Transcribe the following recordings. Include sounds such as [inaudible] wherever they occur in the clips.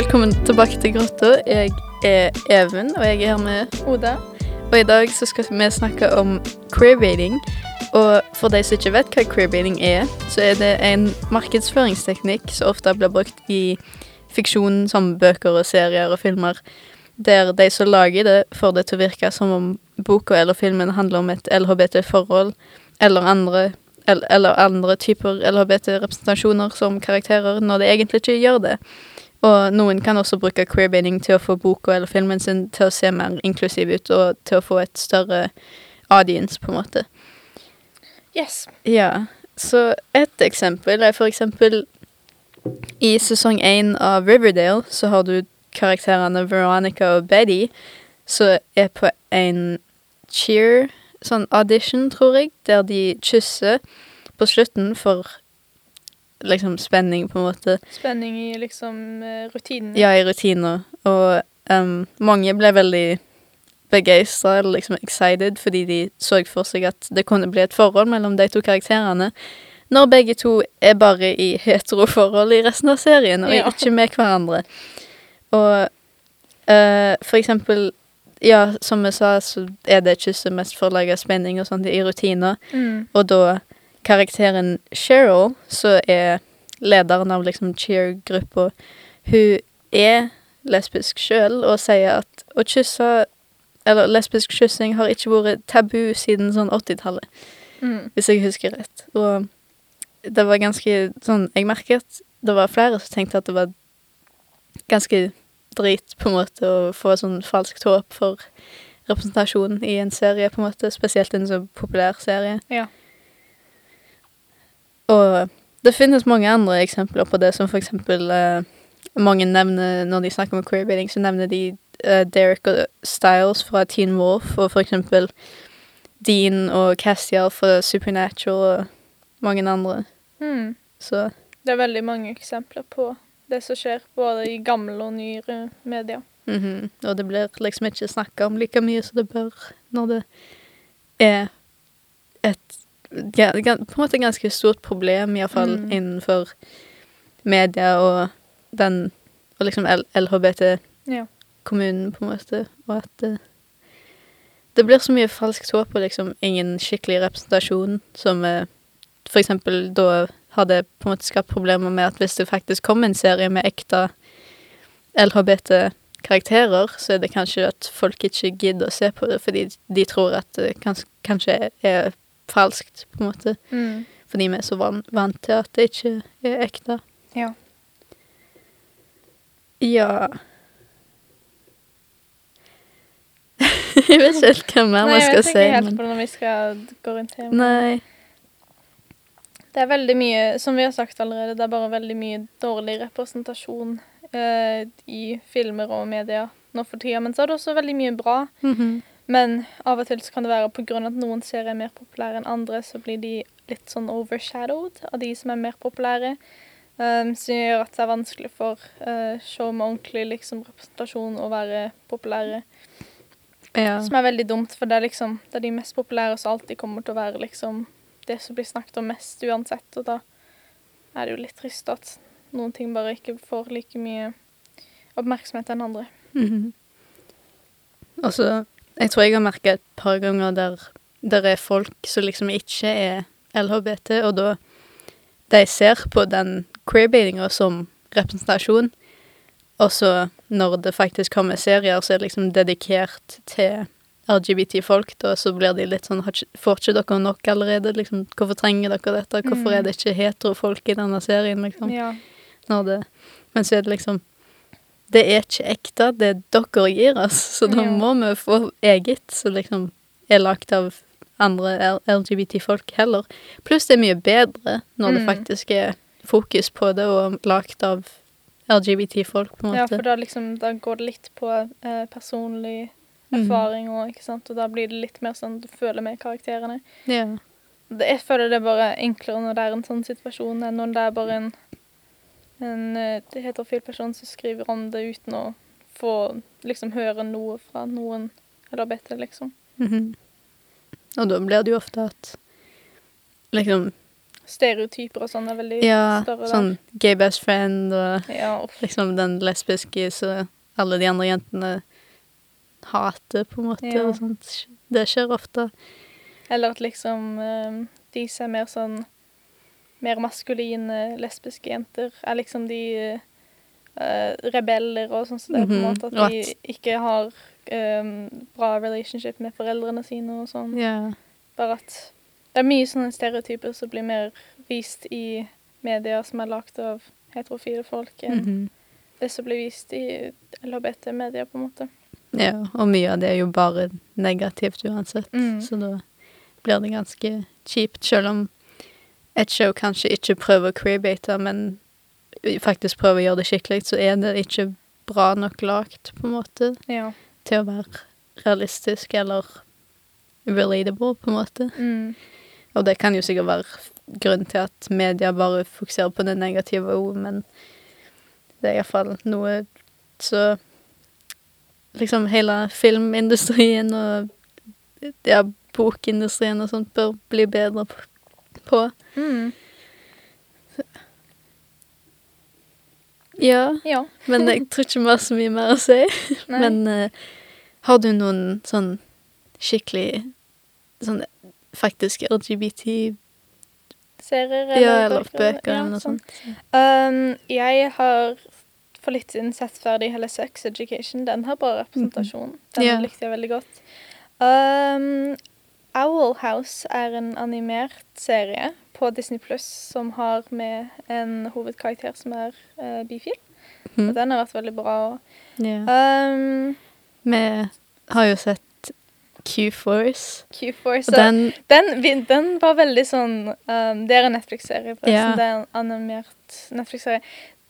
Velkommen tilbake til Grotta. Jeg er Even, og jeg er her med Oda. Og i dag så skal vi snakke om queerbaiting. Og for de som ikke vet hva queerbaiting er, så er det en markedsføringsteknikk som ofte blir brukt i fiksjon som bøker og serier og filmer, der de som lager det, får det til å virke som om boka eller filmen handler om et LHBT-forhold eller andre eller andre typer LHBT-representasjoner som karakterer, når det egentlig ikke gjør det. Og noen kan også bruke queerbaiting til å få boka eller filmen sin til å se mer inklusiv ut, og til å få et større audience, på en måte. Yes. Ja, så et eksempel er for eksempel i sesong én av Riverdale så har du karakterene Veronica og Betty som er på en cheer, sånn audition, tror jeg, der de kysser på slutten for liksom spenning, på en måte. Spenning i liksom eh, rutinen. Ja, i rutiner. Og um, mange ble veldig begeistra, eller liksom excited, fordi de så for seg at det kunne bli et forhold mellom de to karakterene. Når begge to er bare i heteroforhold i resten av serien, og Ja. ikke med hverandre. Og uh, for eksempel Ja, som jeg sa, så er det kysset mest for å lage spenning og sånt i rutiner. Mm. Og da karakteren Cheryl, så er lederen av liksom cheer-gruppa, hun er lesbisk sjøl og sier at å kysse Eller lesbisk kyssing har ikke vært tabu siden sånn 80-tallet, Mm. hvis jeg husker rett. Og det var ganske sånn Jeg merket det var flere som tenkte at det var ganske drit, på en måte, å få sånn falskt håp for representasjon i en serie, på en måte. Spesielt en så populær serie. Ja. Og det finnes mange andre eksempler på det, som for eksempel eh, mange nevner når de snakker om queerbaiting, så nevner de eh, Derek og Styles fra Teen Wolf, og for eksempel Dean og Castiel fra Supernatural og mange andre. Mm. Så Det er veldig mange eksempler på det som skjer både i gamle og nyere medier. mhm. Og det blir liksom ikke snakka om like mye som det bør når det er et på en måte et ganske stort problem, iallfall Mm. innenfor media og den Og liksom LHBT-kommunen, Ja. på en måte, og at det Det blir så mye falskt håp og liksom ingen skikkelig representasjon, som eh, for eksempel da hadde på en måte skapt problemer med at hvis det faktisk kom en serie med ekte LHBT-karakterer, så er det kanskje at folk ikke gidder å se på det, fordi de tror at det kans kanskje er falskt, på en måte. Mm. Fordi vi er så van vant til at det ikke er ekte. Ja. Ja [laughs] Jeg vet ikke helt hva mer Nei, man jeg skal vet si. ikke helt men- når vi skal gå rundt her. Nei. Det er veldig mye, som vi har sagt allerede, det er bare veldig mye dårlig representasjon eh, i filmer og media nå for tida. Men så er det også veldig mye bra. Mhm. Men av og til så kan det være av at noen serier er mer populære enn andre, så blir de litt sånn overshadowed av de som er mer populære. Um, som gjør at det er vanskelig for uh, show med ordentlig liksom, representasjon å være populære. Ja. Som er veldig dumt, for det er liksom det er de mest populære som alltid kommer til å være liksom det som blir snakket om mest uansett. Og da er det jo litt trist at noen ting bare ikke får like mye oppmerksomhet enn andre. Mm -hmm. så Jeg tror jeg har merka et par ganger der der er folk som liksom ikke er LHBT, og da de ser på den queerbaitinga som representasjon, og så når det faktisk kommer serier som er liksom dedikert til LGBT-folk, da så blir de litt sånn Får ikke dere nok allerede? Liksom, hvorfor trenger dere dette? Hvorfor Mm. er det ikke heterofolk i denne serien, liksom? Ja. når det Men så er det liksom Det er ikke ekte, det dere gir oss, så da Ja. må vi få eget som liksom er lagd av andre LGBT-folk heller. Pluss det er mye bedre når det Mm. faktisk er fokus på det og lagd av LGBT-folk, på en Ja, måte. for da, liksom, da går det litt på eh, personlig Mhm. erfaring òg, ikke sant. Og da blir det litt mer sånn du føler med karakterene. Ja. Det, jeg føler det er bare enklere når det er en sånn situasjon, enn når det er bare en, en det heterofil person som skriver om det uten å få liksom høre noe fra noen eller bedre, liksom. -hmm. Og da blir det jo ofte at liksom stereotyper og sånn er veldig Ja, større sånn gay best friend og. Ja, liksom den lesbiske så alle de andre jentene hater, på en måte, Ja. og sånt. Det skjer ofte. Eller at liksom eh, de som er mer sånn mer maskuline lesbiske jenter, er liksom de uh, rebeller og sånn som det, på en Mhm, måte. At de ikke har um, bra relationship med foreldrene sine og sånn. Yeah. Bare at det er mye sånne stereotyper som blir mer vist i medier som er lagd av heterofile folk, enn Mhm. det som blir vist i LHBT-medier, på en måte. ja. Og mye av det er jo bare negativt uansett, Mm. så da blir det ganske kjipt, selv om et show kanskje ikke prøver å creabate, men faktisk prøver å gjøre det skikkelig, så er det ikke bra nok lagt, på en måte, Ja. til å være realistisk eller relatable, på en måte. Mm. Og det kan jo sikkert være grunn til at media bare fokuserer på det negative òg, men det er iallfall noe så Liksom hele filmindustrien og ja, bokindustrien og sånt bør bli bedre p- på. Mm. Ja, Ja. men jeg tror ikke vi har så mye mer å si. Nei. Men uh, har du noen sånn skikkelig sånn faktisk LGBT Serier Ja, eller bøker ja, eller noe sånn. sånt? Um, jeg har for litt siden sett ferdig hele Sex Education. Den har bra representasjon. Den Ja. likte jeg veldig godt. Um, Owl House er en animert serie på Disney Pluss som har med en hovedkarakter som er uh, bifil. Mm. Og den har vært veldig bra. Yeah. Um, Vi har jo sett Q-Force, Q4, og den den, den var veldig sånn um, Det er en Netflix-serie, forresten. Yeah. Det er en animert Netflix-serie.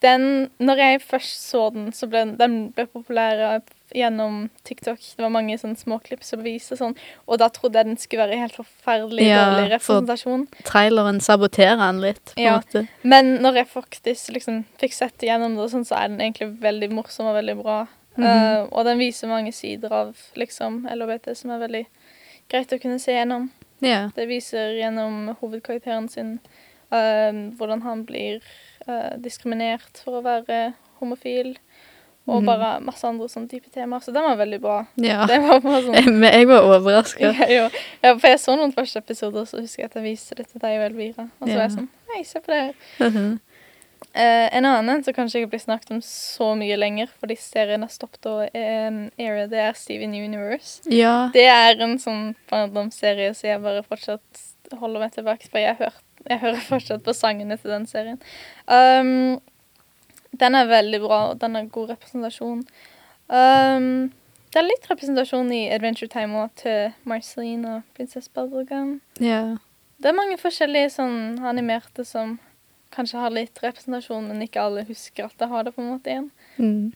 Den, når jeg først så den, så ble den, den ble populær gjennom TikTok. Det var mange sånne småklipp som viser sånn, og da trodde jeg den skulle være helt forferdelig Ja, dårlig for- traileren saboterer den litt, på en Ja. måte. Men når jeg faktisk liksom fikk sett igjennom det, sånn, så er den egentlig veldig morsom og veldig bra. Mhm. Uh, og den viser mange sider av liksom LHBT som er veldig greit å kunne se gjennom. Ja. Det viser gjennom hovedkarakteren sin uh, hvordan han blir uh, diskriminert for å være homofil, og Mhm. bare masse andre sånne type temaer. Så den var veldig bra. ja. Det var sånn Men jeg var overraska. [laughs] ja, ja, For jeg så noen første episoder, så husker jeg at jeg viste det til deg og Elvira. Og så var jeg sånn Hei, se på det. her. Eh, en annen som kanskje ikke blir snakket om så mye lenger, fordi serien har stoppet å um, aire, det er Steven Universe. ja. Det er en sånn barndomsserie så jeg bare fortsatt holder meg tilbake på. Jeg, hør, jeg hører fortsatt på sangene til den serien. Um, den er veldig bra, og den har god representasjon. Um, det er litt representasjon i Adventure Time også, til Marceline og Prinsesse Bubblegum. Yeah. Det er mange forskjellige sånn animerte som kanskje har litt representasjon, men ikke alle husker at de har det på en måte igjen. Mm.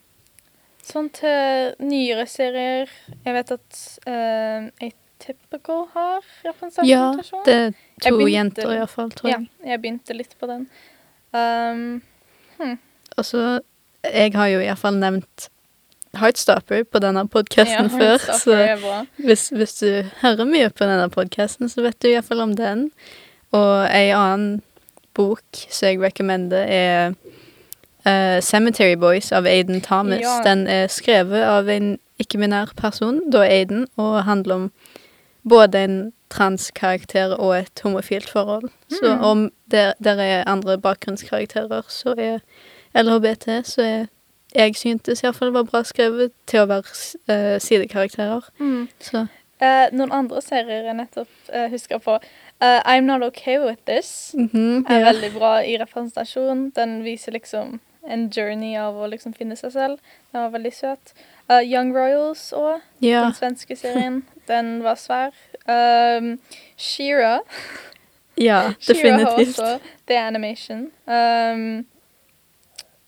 Sånn til nyere serier Jeg vet at uh, Atypical har representasjon. ja, det er to begynte- jenter iallfall, tror jeg. ja, jeg. begynte litt på den. Um, Og så Jeg har jo iallfall nevnt Heartstopper på denne podkasten ja, før, så hvis, hvis du hører mye på denne podkasten, så vet du iallfall om den. Og ei annen bok som jeg recommender, er uh, Cemetery Boys av Aiden Thomas. Ja. Den er skrevet av en ikke-minær person, da Aiden, og handler om både en transkarakter og et homofilt forhold. Så Mm. om det, der er andre bakgrunnskarakterer, så er LHBT, så er jeg syntes iallfall var bra skrevet til å være eh, sidekarakterer. Mm. Så Uh, noen andre serier jeg nettopp uh, husker på. Uh, I'm Not Okay With This mhm, er ja. veldig bra i representasjon. Den viser liksom en journey av å liksom finne seg selv. Den var veldig søt. Young Royals òg. ja. Den svenske serien. Den var svær. Um, Shira. Ja, [laughs] Shira har definitivt. også det er animation. Um,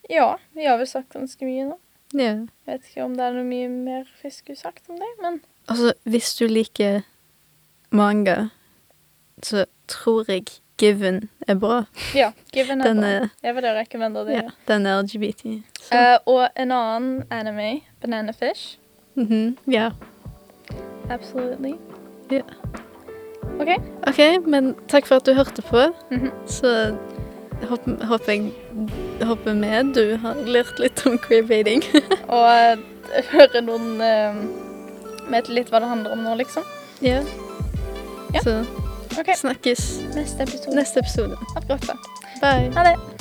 ja, vi har vel sagt ganske mye nå. Ja. Vet ikke om det er noe mye mer vi skulle sagt om det, men Altså, hvis du liker manga, så tror jeg Given er bra. ja. Given er Den bra. er, Jeg vil rekommendere det. ja, den er LGBT. Så. Eh, og en annen anime, Banana Fish. mhm, ja. Absolutely. Ja. OK? OK, men takk for at du hørte på. Mhm. Så håper, håper jeg Håper vi du har lært litt om queerbaiting. [laughs] Og eh, høre noen uh, Vet litt hva det handler om nå, liksom. ja. Ja. Så okay. snakkes Neste episode. neste episode. Ha det godt, da. Bye. Ha det.